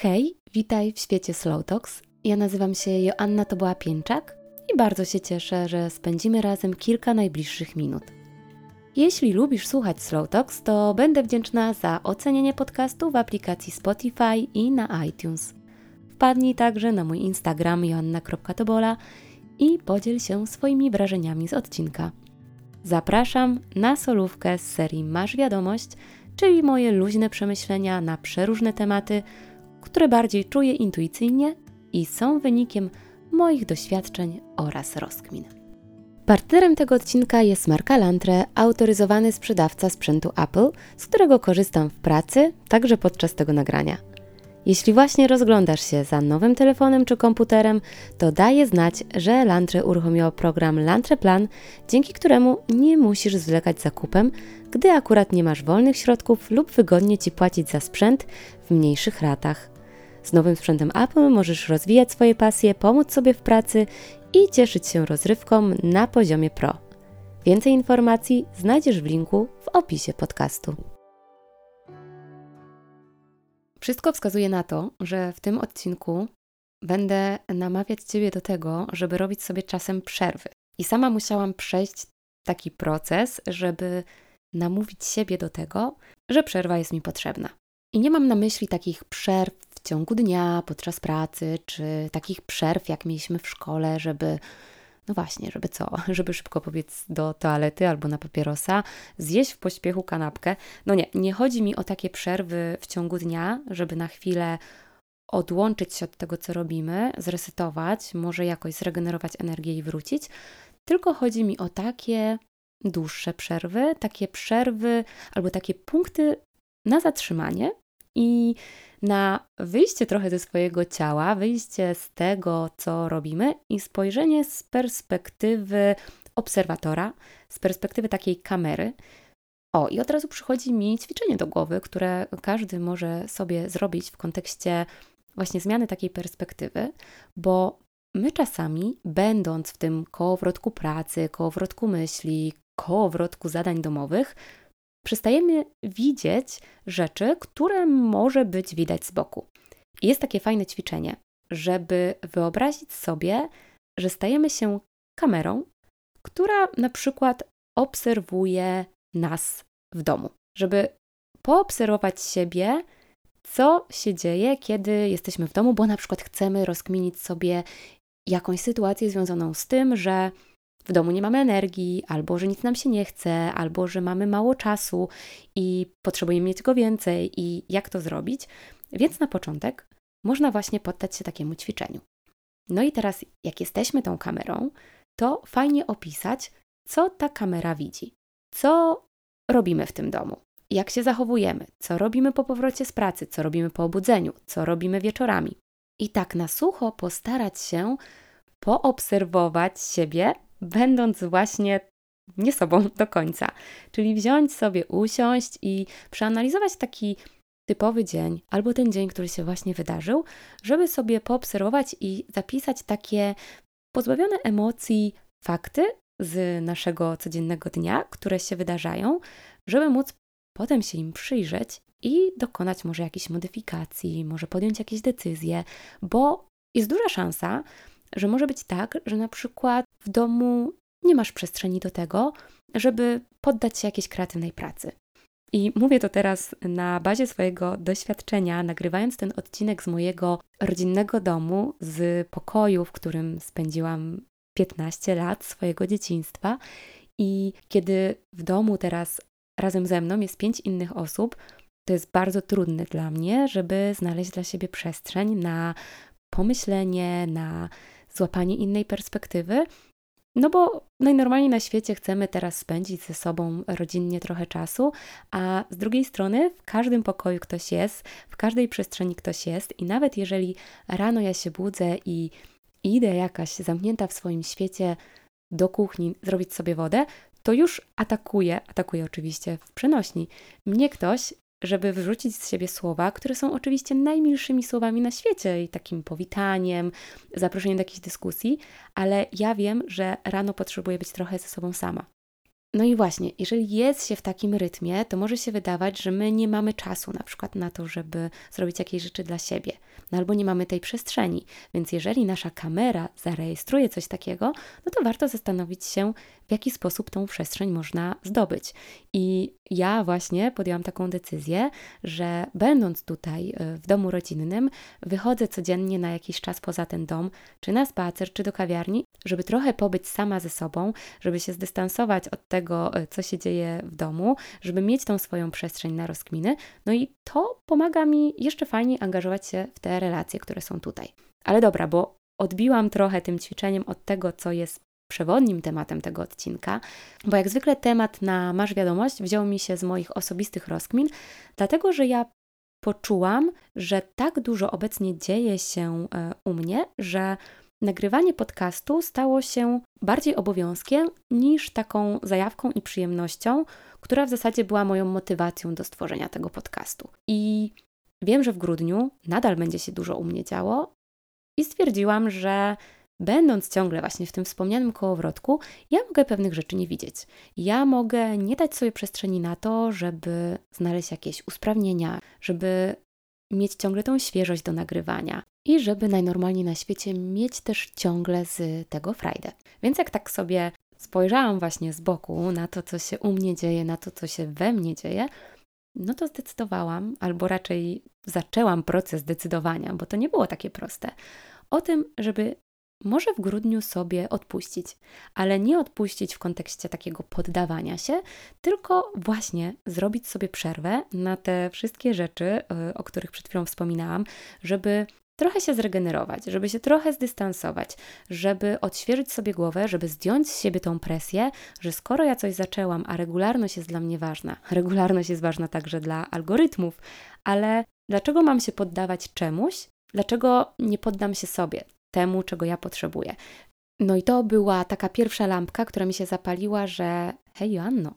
Hej, witaj w świecie Slow Talks. Ja nazywam się Joanna Toboła Pięczak i bardzo się cieszę, że spędzimy razem kilka najbliższych minut. Jeśli lubisz słuchać Slow Talks, to będę wdzięczna za ocenienie podcastu w aplikacji Spotify i na iTunes. Wpadnij także na mój Instagram joanna.tobola i podziel się swoimi wrażeniami z odcinka. Zapraszam na solówkę z serii Masz Wiadomość, czyli moje luźne przemyślenia na przeróżne tematy, które bardziej czuję intuicyjnie i są wynikiem moich doświadczeń oraz rozkmin. Partnerem tego odcinka jest marka Lantre, autoryzowany sprzedawca sprzętu Apple, z którego korzystam w pracy, także podczas tego nagrania. Jeśli właśnie rozglądasz się za nowym telefonem czy komputerem, to daje znać, że Lantre uruchomiło program Lantre Plan, dzięki któremu nie musisz zwlekać zakupem, gdy akurat nie masz wolnych środków lub wygodnie Ci płacić za sprzęt w mniejszych ratach. Z nowym sprzętem Apple możesz rozwijać swoje pasje, pomóc sobie w pracy i cieszyć się rozrywką na poziomie pro. Więcej informacji znajdziesz w linku w opisie podcastu. Wszystko wskazuje na to, że w tym odcinku będę namawiać Ciebie do tego, żeby robić sobie czasem przerwy. I sama musiałam przejść taki proces, żeby namówić siebie do tego, że przerwa jest mi potrzebna. I nie mam na myśli takich przerw w ciągu dnia, podczas pracy, czy takich przerw, jak mieliśmy w szkole, żeby no właśnie, żeby co? Żeby szybko pobiec do toalety albo na papierosa, zjeść w pośpiechu kanapkę. No nie, nie chodzi mi o takie przerwy w ciągu dnia, żeby na chwilę odłączyć się od tego, co robimy, zresetować, może jakoś zregenerować energię i wrócić, tylko chodzi mi o takie dłuższe przerwy, takie przerwy albo takie punkty na zatrzymanie i na wyjście trochę ze swojego ciała, wyjście z tego, co robimy i spojrzenie z perspektywy obserwatora, z perspektywy takiej kamery. O, i od razu przychodzi mi ćwiczenie do głowy, które każdy może sobie zrobić w kontekście właśnie zmiany takiej perspektywy, bo my czasami, będąc w tym kołowrotku pracy, kołowrotku myśli, kołowrotku zadań domowych, przestajemy widzieć rzeczy, które może być widać z boku. Jest takie fajne ćwiczenie, żeby wyobrazić sobie, że stajemy się kamerą, która na przykład obserwuje nas w domu, żeby poobserwować siebie, co się dzieje, kiedy jesteśmy w domu, bo na przykład chcemy rozkminić sobie jakąś sytuację związaną z tym, że w domu nie mamy energii, albo że nic nam się nie chce, albo że mamy mało czasu i potrzebujemy mieć go więcej, i jak to zrobić. Więc na początek można właśnie poddać się takiemu ćwiczeniu. No i teraz, jak jesteśmy tą kamerą, to fajnie opisać, co ta kamera widzi, co robimy w tym domu, jak się zachowujemy, co robimy po powrocie z pracy, co robimy po obudzeniu, co robimy wieczorami. I tak na sucho postarać się poobserwować siebie będąc właśnie nie sobą do końca. Czyli wziąć sobie, usiąść i przeanalizować taki typowy dzień albo ten dzień, który się właśnie wydarzył, żeby sobie poobserwować i zapisać takie pozbawione emocji fakty z naszego codziennego dnia, które się wydarzają, żeby móc potem się im przyjrzeć i dokonać może jakichś modyfikacji, może podjąć jakieś decyzje, bo jest duża szansa, że może być tak, że na przykład w domu nie masz przestrzeni do tego, żeby poddać się jakiejś kreatywnej pracy. I mówię to teraz na bazie swojego doświadczenia, nagrywając ten odcinek z mojego rodzinnego domu, z pokoju, w którym spędziłam 15 lat swojego dzieciństwa. I kiedy w domu teraz razem ze mną jest pięć innych osób, to jest bardzo trudne dla mnie, żeby znaleźć dla siebie przestrzeń na pomyślenie, na złapanie innej perspektywy. No bo najnormalniej na świecie chcemy teraz spędzić ze sobą rodzinnie trochę czasu, a z drugiej strony w każdym pokoju ktoś jest, w każdej przestrzeni ktoś jest i nawet jeżeli rano ja się budzę i idę jakaś zamknięta w swoim świecie do kuchni zrobić sobie wodę, to już atakuje, atakuje oczywiście w przenośni, mnie ktoś żeby wyrzucić z siebie słowa, które są oczywiście najmilszymi słowami na świecie i takim powitaniem, zaproszeniem do jakiejś dyskusji, ale ja wiem, że rano potrzebuję być trochę ze sobą sama. No i właśnie, jeżeli jest się w takim rytmie, to może się wydawać, że my nie mamy czasu na przykład na to, żeby zrobić jakieś rzeczy dla siebie, no albo nie mamy tej przestrzeni. Więc jeżeli nasza kamera zarejestruje coś takiego, no to warto zastanowić się, w jaki sposób tą przestrzeń można zdobyć. I ja właśnie podjęłam taką decyzję, że będąc tutaj y, w domu rodzinnym, wychodzę codziennie na jakiś czas poza ten dom, czy na spacer, czy do kawiarni, żeby trochę pobyć sama ze sobą, żeby się zdystansować od tego, y, co się dzieje w domu, żeby mieć tą swoją przestrzeń na rozkminy. No i to pomaga mi jeszcze fajniej angażować się w te relacje, które są tutaj. Ale dobra, bo odbiłam trochę tym ćwiczeniem od tego, co jest przewodnim tematem tego odcinka, bo jak zwykle temat na Masz Wiadomość wziął mi się z moich osobistych rozkmin, dlatego że ja poczułam, że tak dużo obecnie dzieje się e, u mnie, że nagrywanie podcastu stało się bardziej obowiązkiem niż taką zajawką i przyjemnością, która w zasadzie była moją motywacją do stworzenia tego podcastu. I wiem, że w grudniu nadal będzie się dużo u mnie działo i stwierdziłam, że będąc ciągle właśnie w tym wspomnianym kołowrotku, ja mogę pewnych rzeczy nie widzieć. Ja mogę nie dać sobie przestrzeni na to, żeby znaleźć jakieś usprawnienia, żeby mieć ciągle tą świeżość do nagrywania i żeby najnormalniej na świecie mieć też ciągle z tego frajdę. Więc jak tak sobie spojrzałam właśnie z boku na to, co się u mnie dzieje, na to, co się we mnie dzieje, no to zdecydowałam, albo raczej zaczęłam proces decydowania, bo to nie było takie proste, o tym, żeby może w grudniu sobie odpuścić, ale nie odpuścić w kontekście takiego poddawania się, tylko właśnie zrobić sobie przerwę na te wszystkie rzeczy, y, o których przed chwilą wspominałam, żeby trochę się zregenerować, żeby się trochę zdystansować, żeby odświeżyć sobie głowę, żeby zdjąć z siebie tą presję, że skoro ja coś zaczęłam, a regularność jest dla mnie ważna, regularność jest ważna także dla algorytmów, ale dlaczego mam się poddawać czemuś, dlaczego nie poddam się sobie? Temu, czego ja potrzebuję. No i to była taka pierwsza lampka, która mi się zapaliła, że hej Joanno,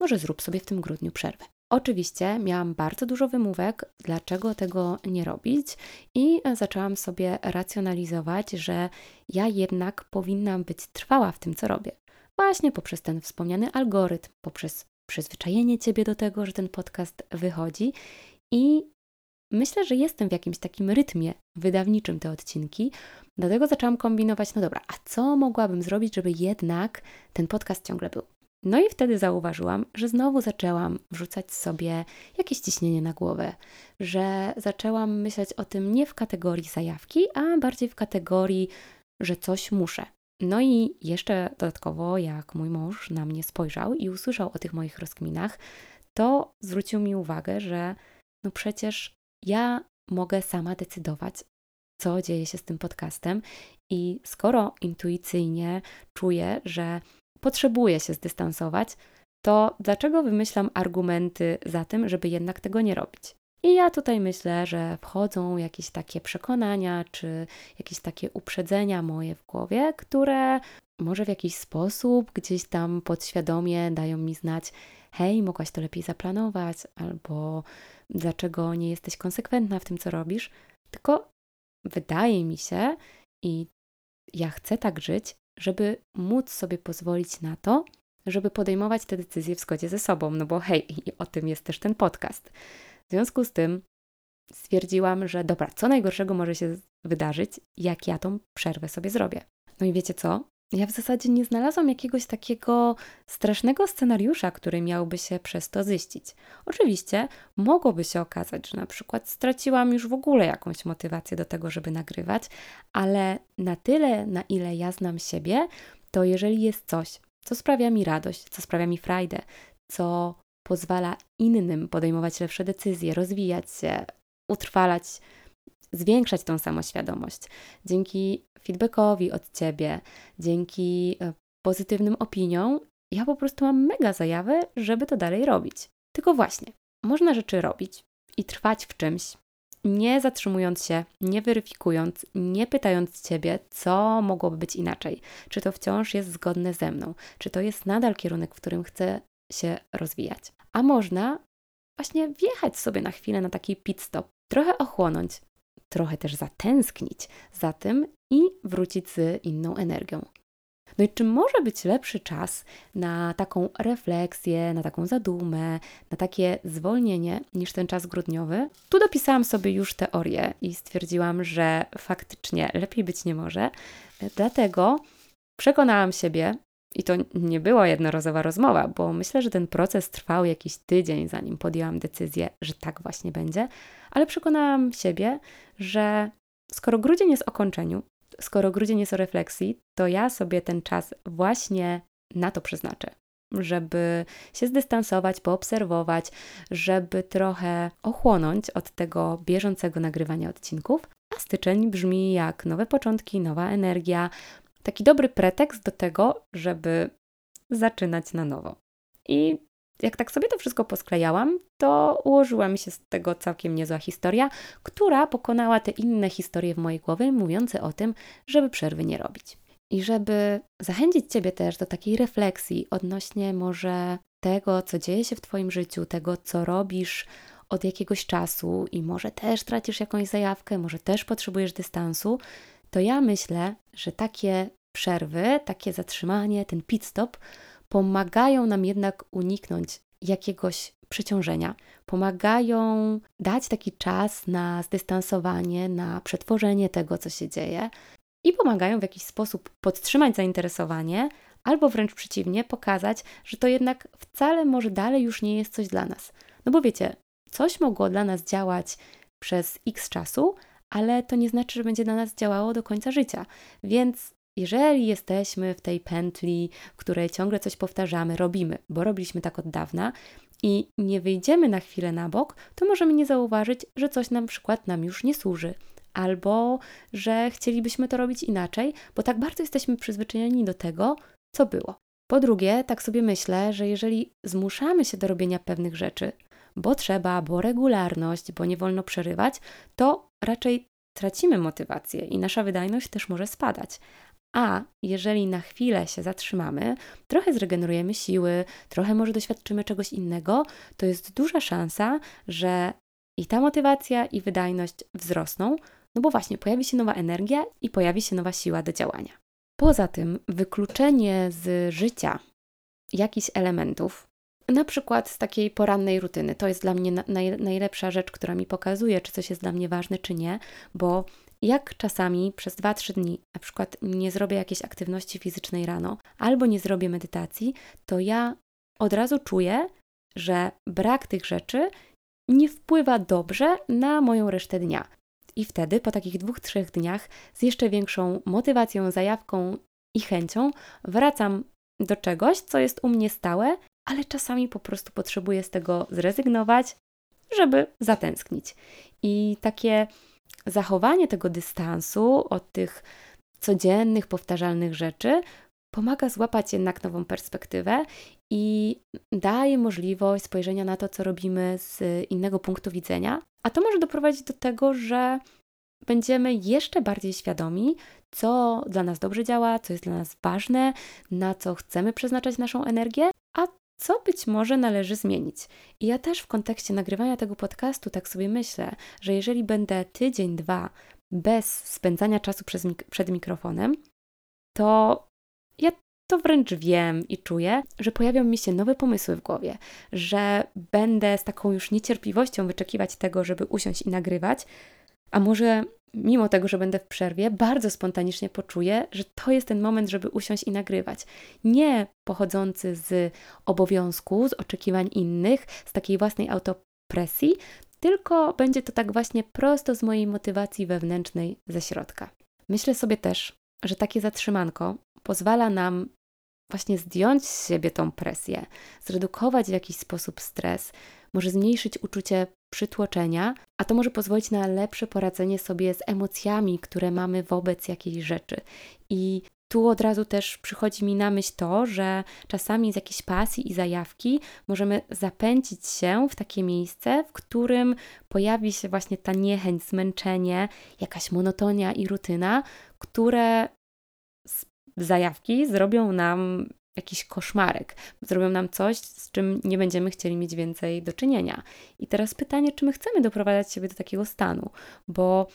może zrób sobie w tym grudniu przerwę. Oczywiście miałam bardzo dużo wymówek, dlaczego tego nie robić, i zaczęłam sobie racjonalizować, że ja jednak powinnam być trwała w tym, co robię. Właśnie poprzez ten wspomniany algorytm, poprzez przyzwyczajenie ciebie do tego, że ten podcast wychodzi i myślę, że jestem w jakimś takim rytmie wydawniczym te odcinki, dlatego zaczęłam kombinować, no dobra, a co mogłabym zrobić, żeby jednak ten podcast ciągle był? No i wtedy zauważyłam, że znowu zaczęłam wrzucać sobie jakieś ciśnienie na głowę, że zaczęłam myśleć o tym nie w kategorii zajawki, a bardziej w kategorii, że coś muszę. No i jeszcze dodatkowo, jak mój mąż na mnie spojrzał i usłyszał o tych moich rozkminach, to zwrócił mi uwagę, że no przecież ja mogę sama decydować, co dzieje się z tym podcastem, i skoro intuicyjnie czuję, że potrzebuję się zdystansować, to dlaczego wymyślam argumenty za tym, żeby jednak tego nie robić? I ja tutaj myślę, że wchodzą jakieś takie przekonania, czy jakieś takie uprzedzenia moje w głowie, które może w jakiś sposób gdzieś tam podświadomie dają mi znać, hej, mogłaś to lepiej zaplanować, albo dlaczego nie jesteś konsekwentna w tym, co robisz, tylko wydaje mi się i ja chcę tak żyć, żeby móc sobie pozwolić na to, żeby podejmować te decyzje w zgodzie ze sobą, no bo hej, o tym jest też ten podcast. W związku z tym stwierdziłam, że dobra, co najgorszego może się wydarzyć, jak ja tą przerwę sobie zrobię. No i wiecie co? Ja w zasadzie nie znalazłam jakiegoś takiego strasznego scenariusza, który miałby się przez to ziścić. Oczywiście mogłoby się okazać, że na przykład straciłam już w ogóle jakąś motywację do tego, żeby nagrywać, ale na tyle, na ile ja znam siebie, to jeżeli jest coś, co sprawia mi radość, co sprawia mi frajdę, co pozwala innym podejmować lepsze decyzje, rozwijać się, utrwalać zwiększać tą samoświadomość. Dzięki feedbackowi od ciebie, dzięki e, pozytywnym opiniom, ja po prostu mam mega zajawę, żeby to dalej robić. Tylko właśnie, można rzeczy robić i trwać w czymś, nie zatrzymując się, nie weryfikując, nie pytając ciebie, co mogłoby być inaczej, czy to wciąż jest zgodne ze mną, czy to jest nadal kierunek, w którym chcę się rozwijać. A można właśnie wjechać sobie na chwilę na taki pit stop, trochę ochłonąć, trochę też zatęsknić za tym i wrócić z inną energią. No i czy może być lepszy czas na taką refleksję, na taką zadumę, na takie zwolnienie niż ten czas grudniowy? Tu dopisałam sobie już teorię i stwierdziłam, że faktycznie lepiej być nie może. Dlatego przekonałam siebie, i to nie była jednorazowa rozmowa, bo myślę, że ten proces trwał jakiś tydzień, zanim podjęłam decyzję, że tak właśnie będzie, ale przekonałam siebie, że skoro grudzień jest o kończeniu, skoro grudzień jest o refleksji, to ja sobie ten czas właśnie na to przeznaczę. Żeby się zdystansować, poobserwować, żeby trochę ochłonąć od tego bieżącego nagrywania odcinków. A styczeń brzmi jak nowe początki, nowa energia, taki dobry pretekst do tego, żeby zaczynać na nowo. I jak tak sobie to wszystko posklejałam, to ułożyła mi się z tego całkiem niezła historia, która pokonała te inne historie w mojej głowie, mówiące o tym, żeby przerwy nie robić. I żeby zachęcić Ciebie też do takiej refleksji odnośnie może tego, co dzieje się w Twoim życiu, tego, co robisz od jakiegoś czasu i może też tracisz jakąś zajawkę, może też potrzebujesz dystansu, to ja myślę, że takie przerwy, takie zatrzymanie, ten pit stop pomagają nam jednak uniknąć jakiegoś przeciążenia, pomagają dać taki czas na zdystansowanie, na przetworzenie tego, co się dzieje i pomagają w jakiś sposób podtrzymać zainteresowanie, albo wręcz przeciwnie, pokazać, że to jednak wcale może dalej już nie jest coś dla nas. No bo wiecie, coś mogło dla nas działać przez x czasu, ale to nie znaczy, że będzie dla nas działało do końca życia. Więc jeżeli jesteśmy w tej pętli, w której ciągle coś powtarzamy, robimy, bo robiliśmy tak od dawna i nie wyjdziemy na chwilę na bok, to możemy nie zauważyć, że coś na przykład nam już nie służy. Albo że chcielibyśmy to robić inaczej, bo tak bardzo jesteśmy przyzwyczajeni do tego, co było. Po drugie, tak sobie myślę, że jeżeli zmuszamy się do robienia pewnych rzeczy, bo trzeba, bo regularność, bo nie wolno przerywać, to raczej tracimy motywację i nasza wydajność też może spadać. A jeżeli na chwilę się zatrzymamy, trochę zregenerujemy siły, trochę może doświadczymy czegoś innego, to jest duża szansa, że i ta motywacja, i wydajność wzrosną, no bo właśnie pojawi się nowa energia i pojawi się nowa siła do działania. Poza tym, wykluczenie z życia jakichś elementów, na przykład z takiej porannej rutyny, to jest dla mnie naj, najlepsza rzecz, która mi pokazuje, czy coś jest dla mnie ważne, czy nie, bo jak czasami przez 2-3 dni na przykład nie zrobię jakiejś aktywności fizycznej rano albo nie zrobię medytacji, to ja od razu czuję, że brak tych rzeczy nie wpływa dobrze na moją resztę dnia. I wtedy, po takich dwóch, trzech dniach, z jeszcze większą motywacją, zajawką i chęcią, wracam do czegoś, co jest u mnie stałe, ale czasami po prostu potrzebuję z tego zrezygnować, żeby zatęsknić. I takie zachowanie tego dystansu od tych codziennych, powtarzalnych rzeczy pomaga złapać jednak nową perspektywę i daje możliwość spojrzenia na to, co robimy z innego punktu widzenia. A to może doprowadzić do tego, że będziemy jeszcze bardziej świadomi, co dla nas dobrze działa, co jest dla nas ważne, na co chcemy przeznaczać naszą energię, co być może należy zmienić. I ja też w kontekście nagrywania tego podcastu tak sobie myślę, że jeżeli będę tydzień, dwa bez spędzania czasu mik przed mikrofonem, to ja to wręcz wiem i czuję, że pojawią mi się nowe pomysły w głowie, że będę z taką już niecierpliwością wyczekiwać tego, żeby usiąść i nagrywać, a może mimo tego, że będę w przerwie, bardzo spontanicznie poczuję, że to jest ten moment, żeby usiąść i nagrywać. Nie pochodzący z obowiązku, z oczekiwań innych, z takiej własnej autopresji, tylko będzie to tak właśnie prosto z mojej motywacji wewnętrznej ze środka. Myślę sobie też, że takie zatrzymanko pozwala nam właśnie zdjąć z siebie tą presję, zredukować w jakiś sposób stres, może zmniejszyć uczucie przytłoczenia, a to może pozwolić na lepsze poradzenie sobie z emocjami, które mamy wobec jakiejś rzeczy. I tu od razu też przychodzi mi na myśl to, że czasami z jakiejś pasji i zajawki możemy zapędzić się w takie miejsce, w którym pojawi się właśnie ta niechęć, zmęczenie, jakaś monotonia i rutyna, które z zajawki zrobią nam jakiś koszmarek, zrobią nam coś, z czym nie będziemy chcieli mieć więcej do czynienia. I teraz pytanie, czy my chcemy doprowadzać siebie do takiego stanu, bo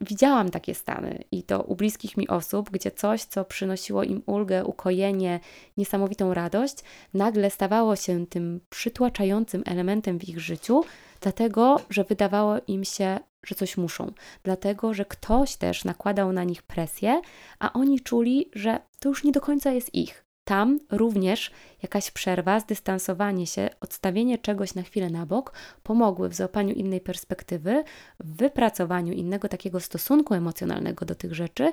widziałam takie stany i to u bliskich mi osób, gdzie coś, co przynosiło im ulgę, ukojenie, niesamowitą radość, nagle stawało się tym przytłaczającym elementem w ich życiu, dlatego że wydawało im się, że coś muszą, dlatego że ktoś też nakładał na nich presję, a oni czuli, że to już nie do końca jest ich. Tam również jakaś przerwa, zdystansowanie się, odstawienie czegoś na chwilę na bok pomogły w złapaniu innej perspektywy, w wypracowaniu innego takiego stosunku emocjonalnego do tych rzeczy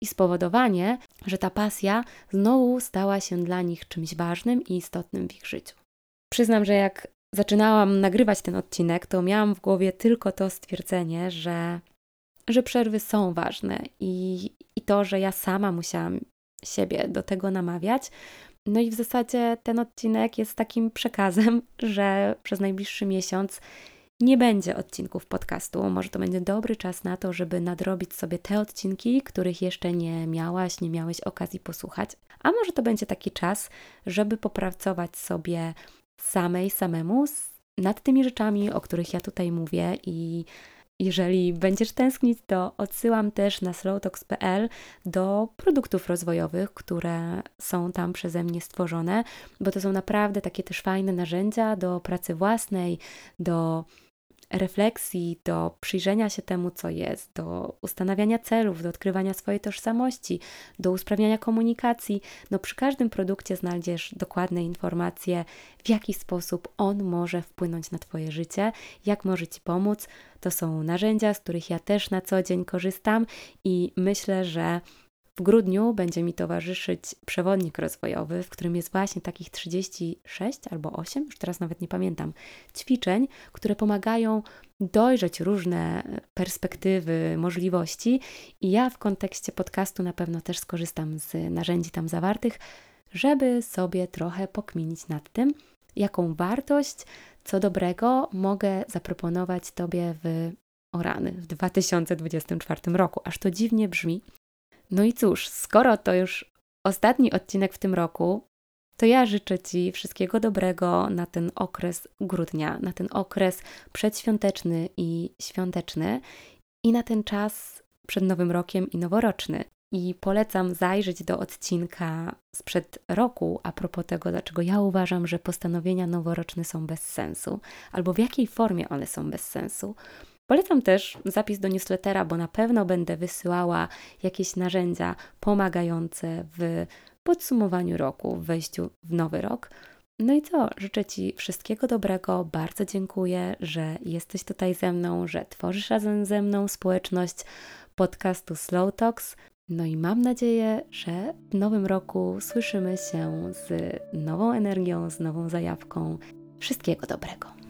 i spowodowanie, że ta pasja znowu stała się dla nich czymś ważnym i istotnym w ich życiu. Przyznam, że jak zaczynałam nagrywać ten odcinek, to miałam w głowie tylko to stwierdzenie, że, że przerwy są ważne i, i to, że ja sama musiałam siebie do tego namawiać. No i w zasadzie ten odcinek jest takim przekazem, że przez najbliższy miesiąc nie będzie odcinków podcastu. Może to będzie dobry czas na to, żeby nadrobić sobie te odcinki, których jeszcze nie miałaś, nie miałeś okazji posłuchać. A może to będzie taki czas, żeby popracować sobie samej, samemu nad tymi rzeczami, o których ja tutaj mówię i jeżeli będziesz tęsknić, to odsyłam też na slowtalks.pl do produktów rozwojowych, które są tam przeze mnie stworzone, bo to są naprawdę takie też fajne narzędzia do pracy własnej, do refleksji, do przyjrzenia się temu, co jest, do ustanawiania celów, do odkrywania swojej tożsamości, do usprawniania komunikacji. No, przy każdym produkcie znajdziesz dokładne informacje, w jaki sposób on może wpłynąć na Twoje życie, jak może Ci pomóc. To są narzędzia, z których ja też na co dzień korzystam i myślę, że w grudniu będzie mi towarzyszyć przewodnik rozwojowy, w którym jest właśnie takich 36 albo 8, już teraz nawet nie pamiętam, ćwiczeń, które pomagają dojrzeć różne perspektywy, możliwości. I ja w kontekście podcastu na pewno też skorzystam z narzędzi tam zawartych, żeby sobie trochę pokminić nad tym, jaką wartość, co dobrego mogę zaproponować Tobie w o rany, w 2024 roku. Aż to dziwnie brzmi, no i cóż, skoro to już ostatni odcinek w tym roku, to ja życzę Ci wszystkiego dobrego na ten okres grudnia, na ten okres przedświąteczny i świąteczny i na ten czas przed Nowym Rokiem i noworoczny. I polecam zajrzeć do odcinka sprzed roku a propos tego, dlaczego ja uważam, że postanowienia noworoczne są bez sensu, albo w jakiej formie one są bez sensu. Polecam też zapis do newslettera, bo na pewno będę wysyłała jakieś narzędzia pomagające w podsumowaniu roku, w wejściu w nowy rok. No i co? Życzę Ci wszystkiego dobrego. Bardzo dziękuję, że jesteś tutaj ze mną, że tworzysz razem ze mną społeczność podcastu Slow Talks. No i mam nadzieję, że w nowym roku słyszymy się z nową energią, z nową zajawką. Wszystkiego dobrego.